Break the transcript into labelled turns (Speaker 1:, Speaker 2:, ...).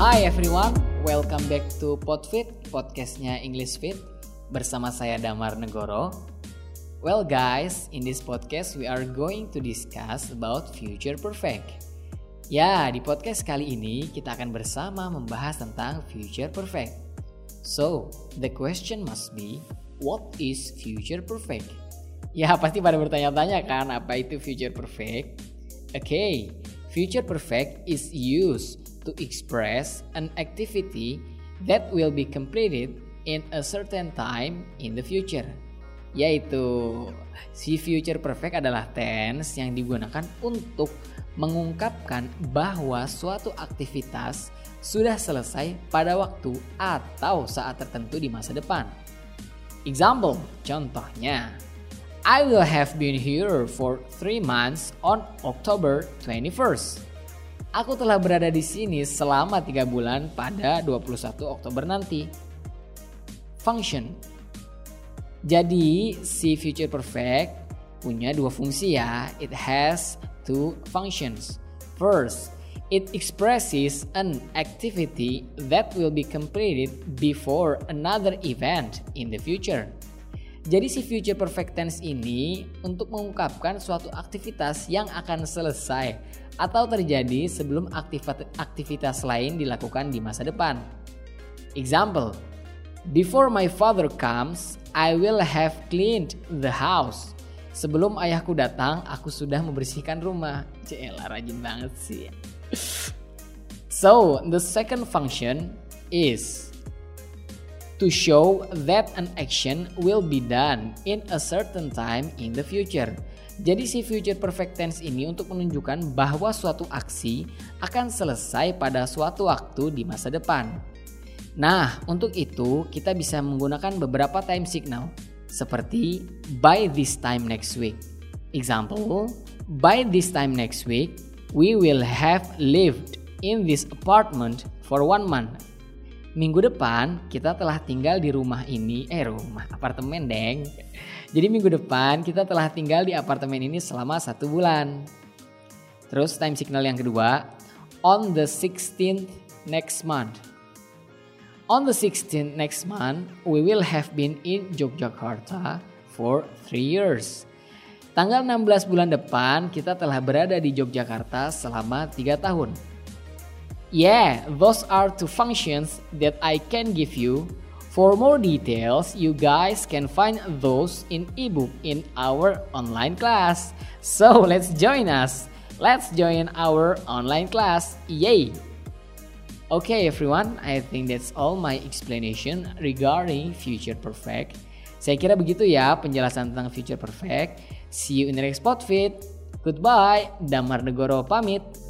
Speaker 1: Hi everyone, welcome back to Podfit, podcastnya English Fit bersama saya Damar Negoro. Well guys, in this podcast we are going to discuss about future perfect. Ya, di podcast kali ini kita akan bersama membahas tentang future perfect. So, the question must be, what is future perfect? Ya, pasti pada bertanya-tanya kan apa itu future perfect? Oke, okay, future perfect is used to express an activity that will be completed in a certain time in the future. Yaitu si future perfect adalah tense yang digunakan untuk mengungkapkan bahwa suatu aktivitas sudah selesai pada waktu atau saat tertentu di masa depan. Example, contohnya, I will have been here for three months on October 21st. Aku telah berada di sini selama 3 bulan pada 21 Oktober nanti. Function. Jadi si future perfect punya dua fungsi ya. It has two functions. First, it expresses an activity that will be completed before another event in the future. Jadi si future perfect tense ini untuk mengungkapkan suatu aktivitas yang akan selesai atau terjadi sebelum aktivitas lain dilakukan di masa depan. Example, before my father comes, I will have cleaned the house. Sebelum ayahku datang, aku sudah membersihkan rumah. Cela rajin banget sih. So, the second function is to show that an action will be done in a certain time in the future. Jadi si future perfect tense ini untuk menunjukkan bahwa suatu aksi akan selesai pada suatu waktu di masa depan. Nah, untuk itu kita bisa menggunakan beberapa time signal seperti by this time next week. Example, by this time next week we will have lived in this apartment for one month. Minggu depan kita telah tinggal di rumah ini, eh rumah apartemen deng. Jadi minggu depan kita telah tinggal di apartemen ini selama satu bulan. Terus time signal yang kedua, on the 16th next month. On the 16th next month, we will have been in Yogyakarta for three years. Tanggal 16 bulan depan kita telah berada di Yogyakarta selama tiga tahun. Yeah, those are two functions that I can give you For more details, you guys can find those in ebook in our online class. So let's join us. Let's join our online class. Yay! Okay, everyone, I think that's all my explanation regarding future perfect. Saya kira begitu ya penjelasan tentang future perfect. See you in the next spot fit. Goodbye, Damar Negoro pamit.